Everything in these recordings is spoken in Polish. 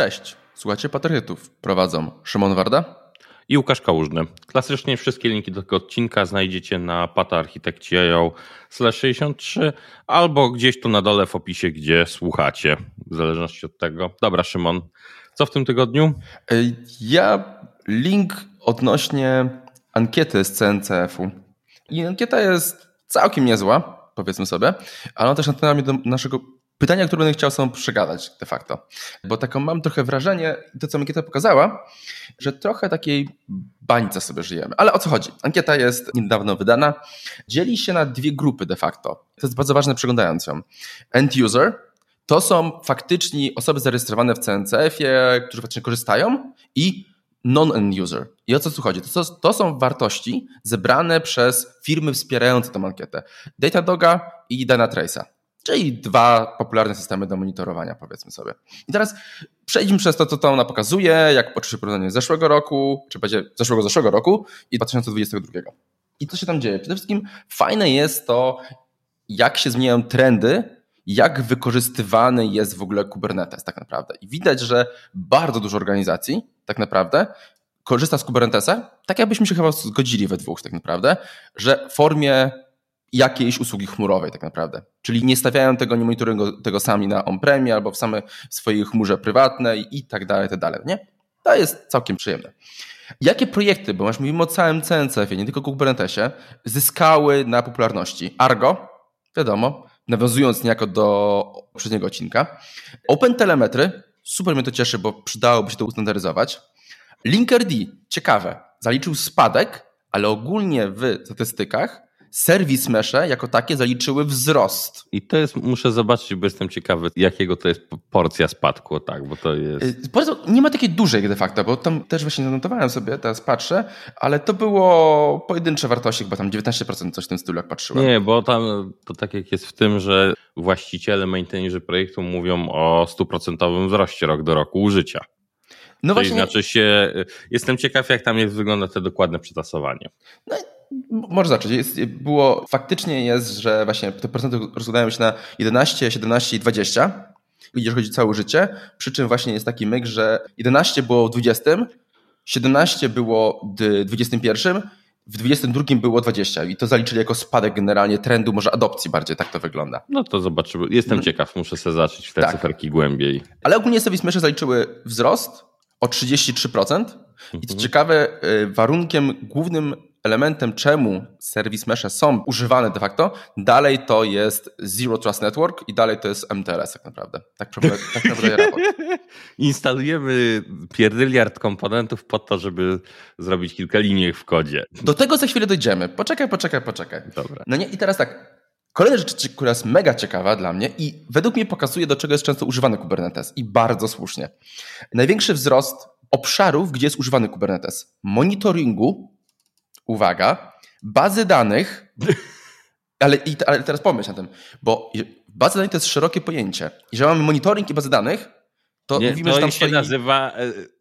Cześć, słuchajcie Patriotów. Prowadzą Szymon Warda i Łukasz Kałużny. Klasycznie wszystkie linki do tego odcinka znajdziecie na pataarchitekci.io 63 albo gdzieś tu na dole w opisie, gdzie słuchacie, w zależności od tego. Dobra, Szymon, co w tym tygodniu? Ja link odnośnie ankiety z CNCF-u. I ankieta jest całkiem niezła, powiedzmy sobie, ale ona też natknęła do naszego pytania, które będę chciał sobie przegadać de facto. Bo taką mam trochę wrażenie, to co ankieta pokazała, że trochę takiej bańce sobie żyjemy. Ale o co chodzi? Ankieta jest niedawno wydana. Dzieli się na dwie grupy de facto. To jest bardzo ważne przeglądając ją. End user to są faktyczni osoby zarejestrowane w CNCF-ie, którzy faktycznie korzystają i non-end user. I o co tu chodzi? To, to są wartości zebrane przez firmy wspierające tę ankietę. Datadoga i Dynatrace'a. Czyli dwa popularne systemy do monitorowania, powiedzmy sobie. I teraz przejdźmy przez to, co ona pokazuje, jak poczyszy porównanie z zeszłego roku, czy będzie zeszłego zeszłego roku i 2022. I co się tam dzieje? Przede wszystkim fajne jest to, jak się zmieniają trendy, jak wykorzystywany jest w ogóle Kubernetes tak naprawdę. I widać, że bardzo dużo organizacji tak naprawdę korzysta z Kubernetesa, tak jakbyśmy się chyba zgodzili we dwóch tak naprawdę, że w formie jakiejś usługi chmurowej tak naprawdę. Czyli nie stawiają tego, nie monitorują tego sami na on-premie albo w samej swojej chmurze prywatnej i tak dalej, tak dalej, nie? To jest całkiem przyjemne. Jakie projekty, bo masz mówimy o całym CNCF, nie tylko Kubernetesie, zyskały na popularności? Argo, wiadomo, nawiązując niejako do poprzedniego odcinka. OpenTelemetry, super mnie to cieszy, bo przydałoby się to ustandaryzować. Linkerd, ciekawe, zaliczył spadek, ale ogólnie w statystykach serwis mesze jako takie zaliczyły wzrost. I to jest, muszę zobaczyć, bo jestem ciekawy, jakiego to jest porcja spadku, tak, bo to jest... Y, nie ma takiej dużej de facto, bo tam też właśnie zanotowałem sobie, teraz patrzę, ale to było pojedyncze wartości, chyba tam 19% coś w tym stylu, jak patrzyłem. Nie, bo tam to tak jak jest w tym, że właściciele, maintainerzy projektu mówią o stuprocentowym wzroście rok do roku użycia. No Czyli właśnie. Znaczy się, jestem ciekaw, jak tam jest, wygląda to dokładne przetasowanie. No może zacząć. Jest, było, faktycznie jest, że właśnie te procenty rozkładają się na 11, 17 i 20, jeżeli chodzi o całe życie, przy czym właśnie jest taki myk, że 11 było w 20, 17 było w 21, w 22 było 20 i to zaliczyli jako spadek generalnie trendu, może adopcji bardziej, tak to wygląda. No to zobaczymy. Jestem hmm. ciekaw, muszę sobie zacząć w te tak. cyferki głębiej. Ale ogólnie Service Mesze zaliczyły wzrost o 33% i co mhm. ciekawe, y, warunkiem głównym elementem, czemu serwis mesze są używane de facto, dalej to jest Zero Trust Network i dalej to jest MTLS tak naprawdę. Tak, tak naprawdę raport. Instalujemy pierdyliard komponentów po to, żeby zrobić kilka linii w kodzie. Do tego za chwilę dojdziemy. Poczekaj, poczekaj, poczekaj. Dobra. No nie, i teraz tak. Kolejna rzecz, która jest mega ciekawa dla mnie i według mnie pokazuje, do czego jest często używany Kubernetes i bardzo słusznie. Największy wzrost obszarów, gdzie jest używany Kubernetes. Monitoringu, uwaga, bazy danych, ale, i, ale teraz pomyśl na tym, bo bazy danych to jest szerokie pojęcie. Jeżeli mamy monitoring i bazy danych, to Nie, mówimy, to że tam się stoi... nazywa,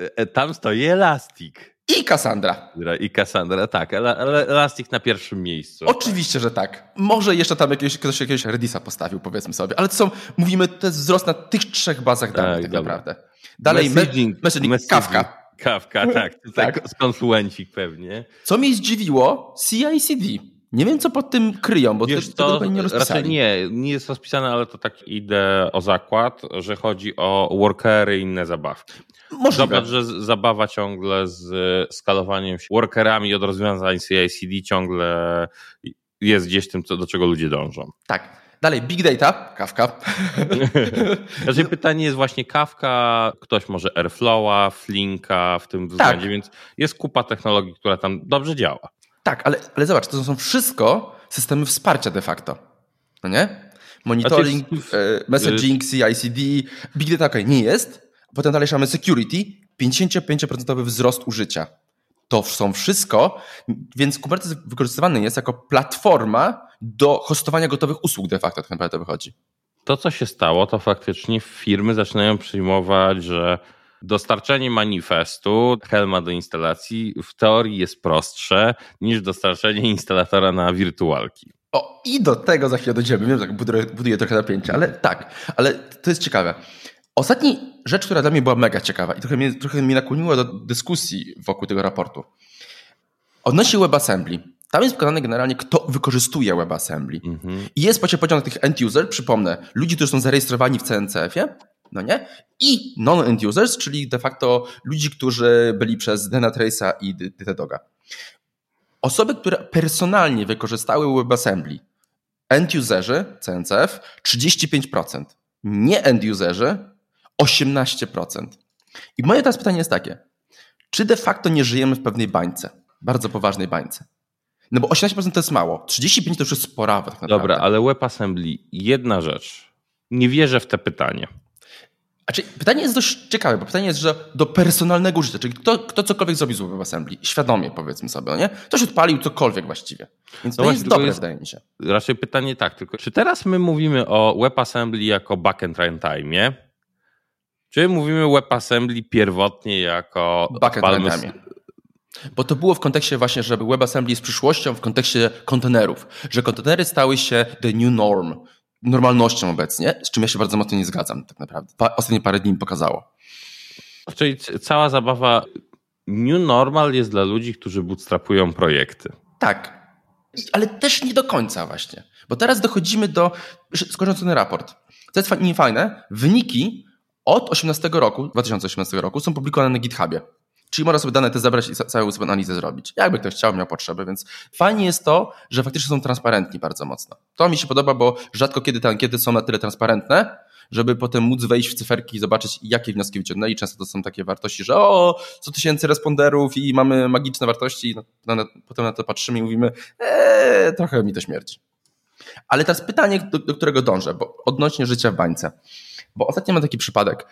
e, e, tam stoi Elastic. I Cassandra. I Cassandra, tak, ale Elastic na pierwszym miejscu. Oczywiście, że tak. Może jeszcze tam jakiegoś, ktoś jakiegoś Redisa postawił, powiedzmy sobie, ale to są, mówimy, to jest wzrost na tych trzech bazach danych tak, tak naprawdę. Dalej, messaging, messaging, messaging Kafka. Kawka, tak. tak. Z konfluencik pewnie. Co mnie zdziwiło, CICD. Nie wiem, co pod tym kryją, bo Wiesz, to, tego nie rozpisali. Nie, nie jest rozpisane, ale to tak idę o zakład, że chodzi o workery i inne zabawki. Możliwe. Zobacz, że zabawa ciągle z skalowaniem workerami od rozwiązań CICD ciągle jest gdzieś tym, do czego ludzie dążą. Tak. Dalej, big data, Kafka. Znaczy pytanie jest właśnie Kafka, ktoś może Airflowa, Flinka w tym względzie, tak. więc jest kupa technologii, która tam dobrze działa. Tak, ale, ale zobacz, to są wszystko systemy wsparcia de facto. No nie? Monitoring, znaczy, messaging, CICD, big data okay, nie jest. Potem dalej mamy security, 55% wzrost użycia. To są wszystko, więc Kubernetes wykorzystywany jest jako platforma do hostowania gotowych usług de facto, tak naprawdę wychodzi. To, co się stało, to faktycznie firmy zaczynają przyjmować, że dostarczenie manifestu Helma do instalacji w teorii jest prostsze niż dostarczenie instalatora na wirtualki. O, i do tego za chwilę dojdziemy. Wiem, tak buduję, buduję trochę napięcia, ale tak, ale to jest ciekawe. Ostatni rzecz, która dla mnie była mega ciekawa i trochę mnie, trochę mnie nakłoniła do dyskusji wokół tego raportu. Odnośnie WebAssembly. Tam jest pokazane generalnie, kto wykorzystuje WebAssembly. Mhm. I jest podział na tych end-user, przypomnę, ludzi, którzy są zarejestrowani w CNCF-ie, no nie? I non-end users, czyli de facto ludzi, którzy byli przez Dana Trace'a i Datadoga. Osoby, które personalnie wykorzystały WebAssembly, end-userzy, CNCF, 35%, nie end-userzy, 18%. I moje teraz pytanie jest takie, czy de facto nie żyjemy w pewnej bańce, bardzo poważnej bańce? No bo 18% to jest mało, 35% to już jest sporawe. Tak Dobra, ale WebAssembly, jedna rzecz. Nie wierzę w te pytanie. Znaczy, pytanie jest dość ciekawe, bo pytanie jest, że do personalnego użycia, czyli kto, kto cokolwiek zrobi z WebAssembly, świadomie powiedzmy sobie, no nie? Ktoś odpalił cokolwiek właściwie. Więc no to jest dobre, jest, wydaje mi się. Raczej pytanie tak, tylko czy teraz my mówimy o WebAssembly jako backend runtime, czy mówimy WebAssembly pierwotnie jako backend runtime? Bo to było w kontekście właśnie, żeby WebAssembly jest przyszłością w kontekście kontenerów, że kontenery stały się the new norm, normalnością obecnie, z czym ja się bardzo mocno nie zgadzam tak naprawdę. Pa, ostatnie parę dni mi pokazało. Czyli cała zabawa new normal jest dla ludzi, którzy bootstrapują projekty. Tak, ale też nie do końca właśnie. Bo teraz dochodzimy do, skończąc ten raport. Co jest fajne, wyniki od 18 roku, 2018 roku są publikowane na GitHubie. Czyli można sobie dane te zebrać i całą sobie analizę zrobić. Jakby ktoś chciał, miał potrzebę, więc fajnie jest to, że faktycznie są transparentni bardzo mocno. To mi się podoba, bo rzadko kiedy te ankiety są na tyle transparentne, żeby potem móc wejść w cyferki i zobaczyć, jakie wnioski wyciągnęli. Często to są takie wartości, że o, 100 tysięcy responderów i mamy magiczne wartości, no, potem na to patrzymy i mówimy, eee, trochę mi to śmierdzi. Ale teraz pytanie, do, do którego dążę, bo odnośnie życia w bańce. Bo ostatnio mam taki przypadek.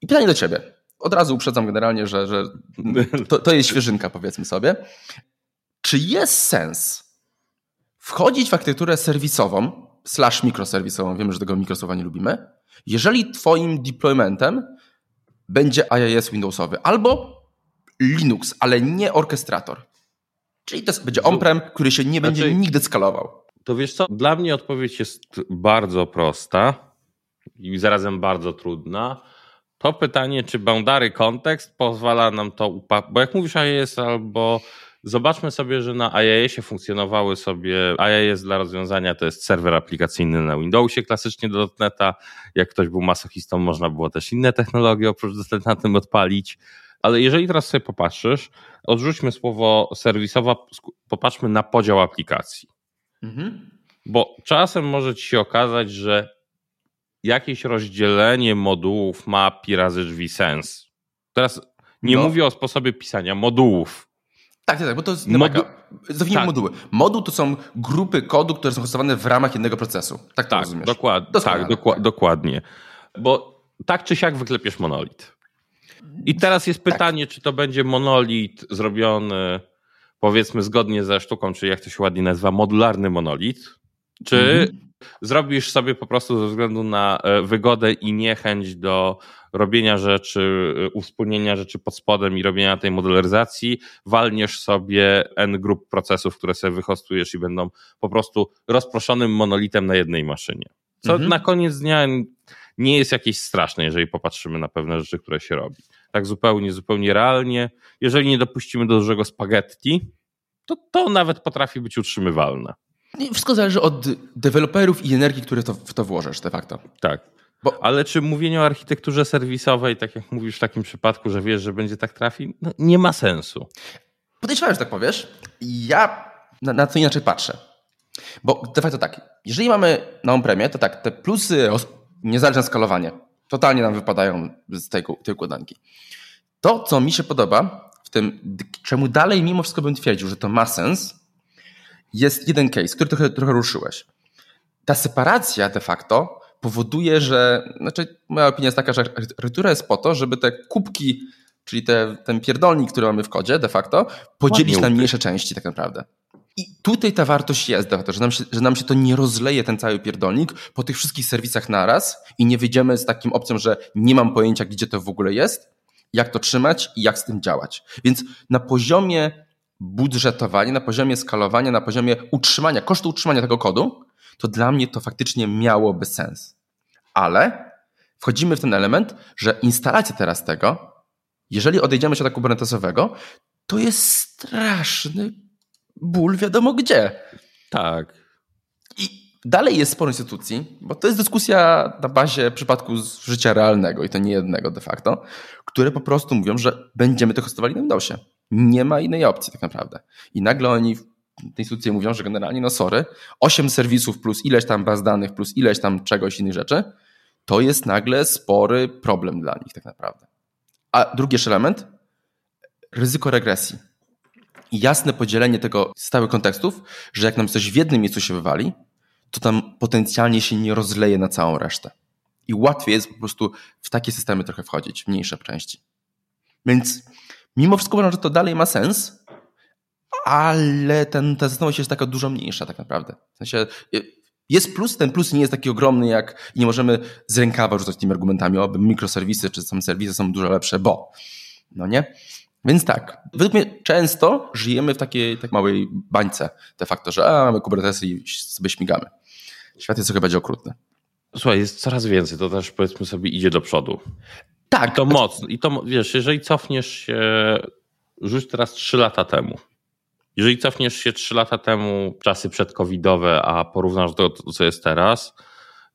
I pytanie do ciebie od razu uprzedzam generalnie, że, że to, to jest świeżynka, powiedzmy sobie. Czy jest sens wchodzić w architekturę serwisową, slash mikroserwisową, wiemy, że tego mikrosłowa nie lubimy, jeżeli twoim deploymentem będzie IIS Windowsowy albo Linux, ale nie orkestrator. Czyli to będzie on-prem, który się nie będzie znaczy, nigdy skalował. To wiesz co, dla mnie odpowiedź jest bardzo prosta i zarazem bardzo trudna. To pytanie, czy boundary kontekst pozwala nam to upa- bo jak mówisz IIS albo zobaczmy sobie, że na IIS-ie funkcjonowały sobie, IIS dla rozwiązania to jest serwer aplikacyjny na Windowsie klasycznie do .NETA, jak ktoś był masochistą można było też inne technologie oprócz na tym odpalić, ale jeżeli teraz sobie popatrzysz, odrzućmy słowo serwisowa, popatrzmy na podział aplikacji. Mhm. Bo czasem może ci się okazać, że jakieś rozdzielenie modułów ma pi razy drzwi sens. Teraz nie no. mówię o sposobie pisania modułów. Tak, tak, bo to jest Modu... Zawinijmy tak. moduły. Moduł to są grupy kodu, które są hostowane w ramach jednego procesu. Tak to tak, rozumiesz? Dokład... Tak, dokła... dokładnie. Bo tak czy siak wyklepiesz monolit. I teraz jest tak. pytanie, tak. czy to będzie monolit zrobiony powiedzmy zgodnie ze sztuką, czy jak to się ładnie nazywa, modularny monolit, czy mhm zrobisz sobie po prostu ze względu na e, wygodę i niechęć do robienia rzeczy, e, uwspólnienia rzeczy pod spodem i robienia tej modularyzacji, walniesz sobie n grup procesów, które sobie wyhostujesz i będą po prostu rozproszonym monolitem na jednej maszynie. Co mhm. na koniec dnia nie jest jakieś straszne, jeżeli popatrzymy na pewne rzeczy, które się robi. Tak zupełnie, zupełnie realnie. Jeżeli nie dopuścimy do dużego spaghetti, to to nawet potrafi być utrzymywalne. Wszystko zależy od deweloperów i energii, które to, w to włożysz de facto. Tak. Bo... Ale czy mówienie o architekturze serwisowej, tak jak mówisz w takim przypadku, że wiesz, że będzie tak trafi, no, nie ma sensu. Podejrzewam, że tak powiesz. Ja na, na to inaczej patrzę. Bo de facto tak, jeżeli mamy na on-premie, to tak, te plusy, niezależne skalowanie, totalnie nam wypadają z tej, tej układanki. To, co mi się podoba w tym, czemu dalej mimo wszystko bym twierdził, że to ma sens, jest jeden case, który trochę, trochę ruszyłeś. Ta separacja de facto powoduje, że, znaczy moja opinia jest taka, że architektura jest po to, żeby te kubki, czyli te, ten pierdolnik, który mamy w kodzie de facto, podzielić na mniejsze części tak naprawdę. I tutaj ta wartość jest, że nam, się, że nam się to nie rozleje ten cały pierdolnik po tych wszystkich serwisach naraz i nie wyjdziemy z takim opcją, że nie mam pojęcia, gdzie to w ogóle jest, jak to trzymać i jak z tym działać. Więc na poziomie budżetowanie, na poziomie skalowania, na poziomie utrzymania, kosztu utrzymania tego kodu, to dla mnie to faktycznie miałoby sens. Ale wchodzimy w ten element, że instalacja teraz tego, jeżeli odejdziemy się od kubernetesowego, to jest straszny ból wiadomo gdzie. Tak. I dalej jest sporo instytucji, bo to jest dyskusja na bazie przypadku z życia realnego i to nie jednego de facto, które po prostu mówią, że będziemy to hostowali na Windowsie. Nie ma innej opcji tak naprawdę. I nagle oni te instytucje mówią, że generalnie, no sorry, 8 serwisów plus ileś tam baz danych, plus ileś tam czegoś innych rzeczy, to jest nagle spory problem dla nich tak naprawdę. A drugi jeszcze element, ryzyko regresji. I jasne podzielenie tego stałych kontekstów, że jak nam coś w jednym miejscu się wywali, to tam potencjalnie się nie rozleje na całą resztę. I łatwiej jest po prostu w takie systemy trochę wchodzić, w mniejsze części. Więc mimo wszystko uważam, że to dalej ma sens, ale ten, ta zastanowność jest taka dużo mniejsza tak naprawdę. W sensie y, jest plus, ten plus nie jest taki ogromny, jak nie możemy z rękawa rzucać tymi argumentami, o mikroserwisy czy sam serwisy są dużo lepsze, bo. No nie? Więc tak, według mnie często żyjemy w takiej tak małej bańce de facto, że a, mamy Kubernetesy i sobie śmigamy. Świat jest trochę bardziej okrutny. Słuchaj, jest coraz więcej, to też powiedzmy sobie idzie do przodu. Tak. I to mocno. I to, wiesz, jeżeli cofniesz się, rzuć teraz trzy lata temu. Jeżeli cofniesz się trzy lata temu, czasy przedcovidowe, a porównasz do to, co jest teraz,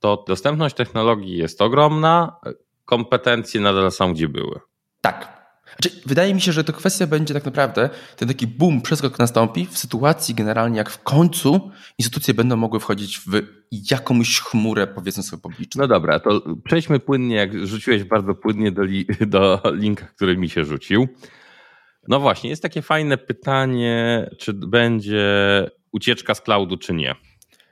to dostępność technologii jest ogromna, kompetencje nadal są gdzie były. Tak. Znaczy, wydaje mi się, że to kwestia będzie tak naprawdę, ten taki boom, przeskok nastąpi w sytuacji generalnie, jak w końcu instytucje będą mogły wchodzić w jakąś chmurę, powiedzmy sobie publiczną. No dobra, to przejdźmy płynnie, jak rzuciłeś bardzo płynnie do, li do linka, który mi się rzucił. No właśnie, jest takie fajne pytanie, czy będzie ucieczka z cloudu, czy nie.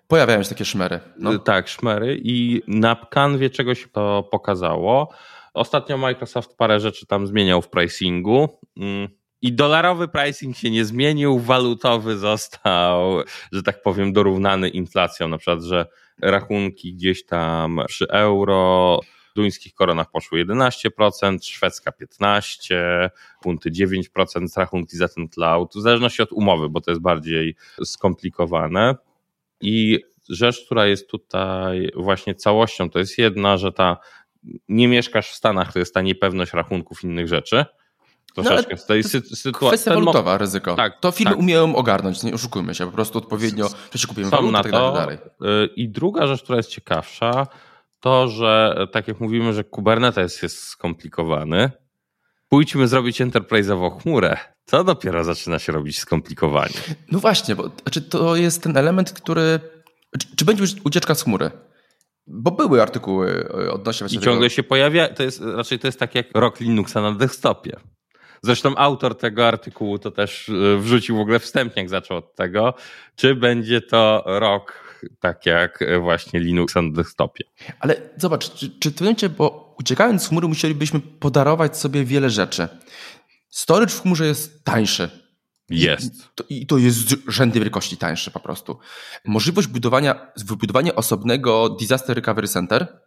Pojawiają się takie szmery. No. Tak, szmery i na kanwie czegoś to pokazało. Ostatnio Microsoft parę rzeczy tam zmieniał w pricingu. Mm, I dolarowy pricing się nie zmienił, walutowy został, że tak powiem, dorównany inflacją. Na przykład, że rachunki gdzieś tam przy euro, duńskich koronach poszły 11%, szwedzka 15%, punty 9% rachunki za ten cloud, w zależności od umowy, bo to jest bardziej skomplikowane. I rzecz, która jest tutaj właśnie całością, to jest jedna, że ta nie mieszkasz w Stanach, to jest ta niepewność rachunków innych rzeczy. Troszeczkę. No, to jest sytuacja. Kwestia walutowa, ryzyko. Tak, to firmy tak. umieją ogarnąć, nie oszukujmy się, po prostu odpowiednio, że kupujemy walutę na tak to. Dalej. Y, I druga rzecz, która jest ciekawsza, to, że tak jak mówimy, że Kubernetes jest skomplikowany, pójdźmy zrobić enterprise'ową chmurę. To dopiero zaczyna się robić skomplikowanie. No właśnie, bo znaczy to jest ten element, który. Czy, czy będzie ucieczka z chmury? Bo były artykuły e, odnośnie I ciągle tego. się pojawia, to jest, raczej to jest tak jak rok Linuxa na desktopie. Zresztą autor tego artykułu to też e, wrzucił w ogóle wstępnie, jak zaczął od tego, czy będzie to rok tak jak e, właśnie Linux na desktopie. Ale zobacz, czy, czy w tym momencie, bo uciekając z chmury musielibyśmy podarować sobie wiele rzeczy. Storage w chmurze jest tańszy jest. I to, I to jest rzędy wielkości tańsze po prostu. Możliwość budowania, wybudowania osobnego Disaster Recovery Center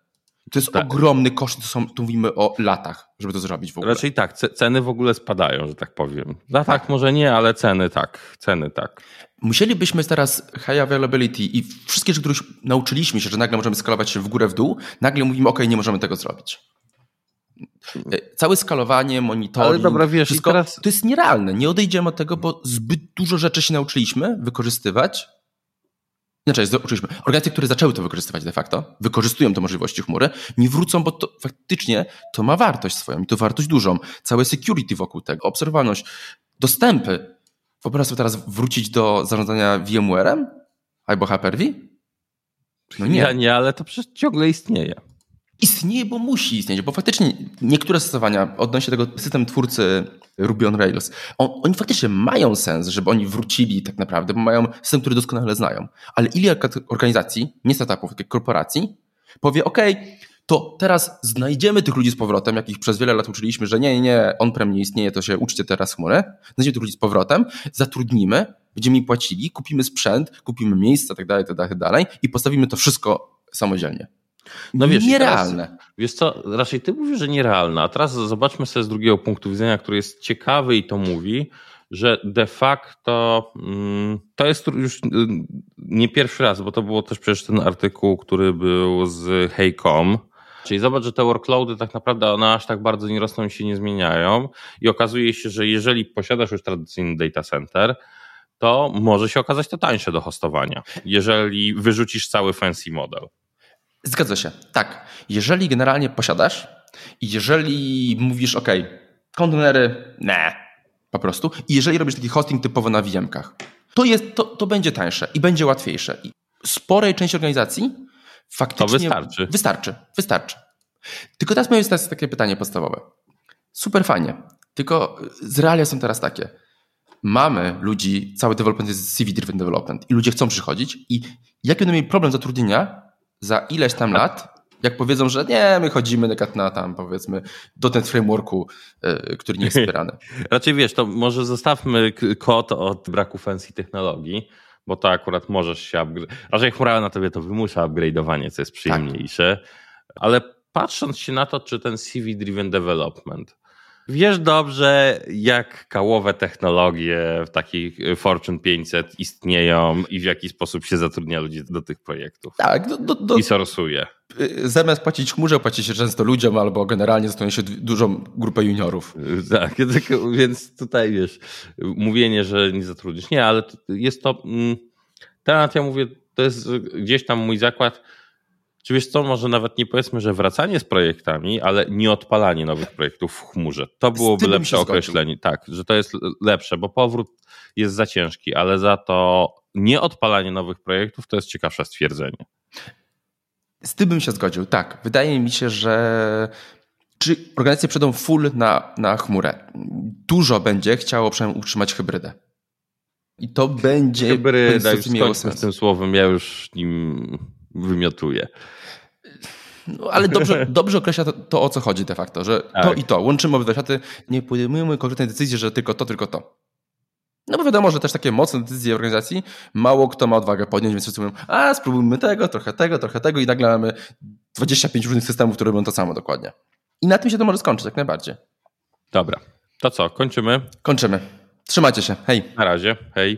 to jest tak. ogromny koszt, to są, tu mówimy o latach, żeby to zrobić w ogóle. Raczej tak, ceny w ogóle spadają, że tak powiem. Latach tak. może nie, ale ceny tak, ceny tak. Musielibyśmy teraz high availability i wszystkie rzeczy, których nauczyliśmy się, że nagle możemy skalować się w górę, w dół, nagle mówimy, ok, nie możemy tego zrobić. E, całe skalowanie, monitoring, Ale dobra, wiesz, wszystko, teraz... to jest nierealne. Nie odejdziemy od tego, bo zbyt dużo rzeczy się nauczyliśmy wykorzystywać. Znaczy, uczyliśmy. Organizacje, które zaczęły to wykorzystywać de facto, wykorzystują te możliwości chmury, nie wrócą, bo to faktycznie to ma wartość swoją i to wartość dużą. Całe security wokół tego, obserwowalność, dostępy. Wyobraź sobie teraz wrócić do zarządzania VMware'em albo Hyper-V? No nie. Ja nie, ale to przecież ciągle istnieje istnieje, bo musi istnieć, bo faktycznie niektóre stosowania odnośnie tego system twórcy Ruby on Rails, on, oni faktycznie mają sens, żeby oni wrócili tak naprawdę, bo mają system, który doskonale znają. Ale ile organizacji, nie startupów, jak korporacji, powie, OK, to teraz znajdziemy tych ludzi z powrotem, jakich przez wiele lat uczyliśmy, że nie, nie, on-prem nie istnieje, to się uczcie teraz chmurę. Znajdziemy tych ludzi z powrotem, zatrudnimy, będziemy im płacili, kupimy sprzęt, kupimy miejsca, tak dalej, tak dalej i postawimy to wszystko samodzielnie. No wiesz, nierealne. Teraz, wiesz co, raczej ty mówisz, że nierealne, a teraz zobaczmy sobie z drugiego punktu widzenia, który jest ciekawy i to mówi, że de facto mm, to jest już y, nie pierwszy raz, bo to było też przecież ten artykuł, który był z Heycom, inaczej. Zobacz, że te workloady tak naprawdę one aż tak bardzo nie rosną i się nie zmieniają i okazuje się, że jeżeli posiadasz już tradycyjny data center, to może się okazać to tańsze do hostowania, jeżeli wyrzucisz cały fancy model. Zgadza się, tak. Jeżeli generalnie posiadasz i jeżeli mówisz, OK, kontenery, ne, po prostu, i jeżeli robisz taki hosting typowo na VM-kach, to, jest, to, to będzie tańsze i będzie łatwiejsze. I sporej części organizacji faktycznie... To wystarczy. Wystarczy, wystarczy. Tylko teraz moje jest takie pytanie podstawowe. Super fajnie, tylko z realia są teraz takie. Mamy ludzi, cały development jest CV-driven development i ludzie chcą przychodzić i jak będą mieli problem zatrudnienia za ileś tam lat, jak powiedzą, że nie, my chodzimy na tam powiedzmy do ten frameworku, yy, który nie jest wspierany. Raczej wiesz, to może zostawmy kod od braku fancy technologii, bo to akurat możesz się upgrade. Raczej chmura na tobie to wymusza upgrade'owanie, co jest przyjemniejsze, tak. ale patrząc się na to, czy ten CV-driven development Wiesz dobrze, jak kałowe technologie w takich Fortune 500 istnieją i w jaki sposób się zatrudnia ludzi do tych projektów. Tak. Do, do, do, I sorsuje. Y, zamiast płacić chmurze, płaci się często ludziom albo generalnie zostanie się dużą grupę juniorów. Y, tak, więc tutaj wiesz, mówienie, że nie zatrudnisz. Nie, ale jest to... Mm, temat, ja mówię, to jest gdzieś tam mój zakład czy wiesz co, może nawet nie powiedzmy, że wracanie z projektami, ale nie odpalanie nowych projektów w chmurze. To byłoby lepsze określenie. Tak, że to jest lepsze, bo powrót jest za ciężki, ale za to nie odpalanie nowych projektów to jest ciekawsze stwierdzenie. Z tym bym się zgodził, tak. Wydaje mi się, że czy organizacje przejdą full na, na chmurę? Dużo będzie chciało przynajmniej utrzymać hybrydę. I to będzie. Hybryda, już z tym słowem, ja już nim wymiotuję. No, ale dobrze, dobrze określa to, to, o co chodzi de facto, że tak. to i to, łączymy obydwa światy, nie podejmujemy konkretnej decyzji, że tylko to, tylko to. No bo wiadomo, że też takie mocne decyzje organizacji mało kto ma odwagę podjąć, więc wszyscy mówią, a spróbujmy tego, trochę tego, trochę tego i nagle mamy 25 różnych systemów, które robią to samo dokładnie. I na tym się to może skończyć, jak najbardziej. Dobra, to co, kończymy? Kończymy. Trzymajcie się, hej. Na razie, hej.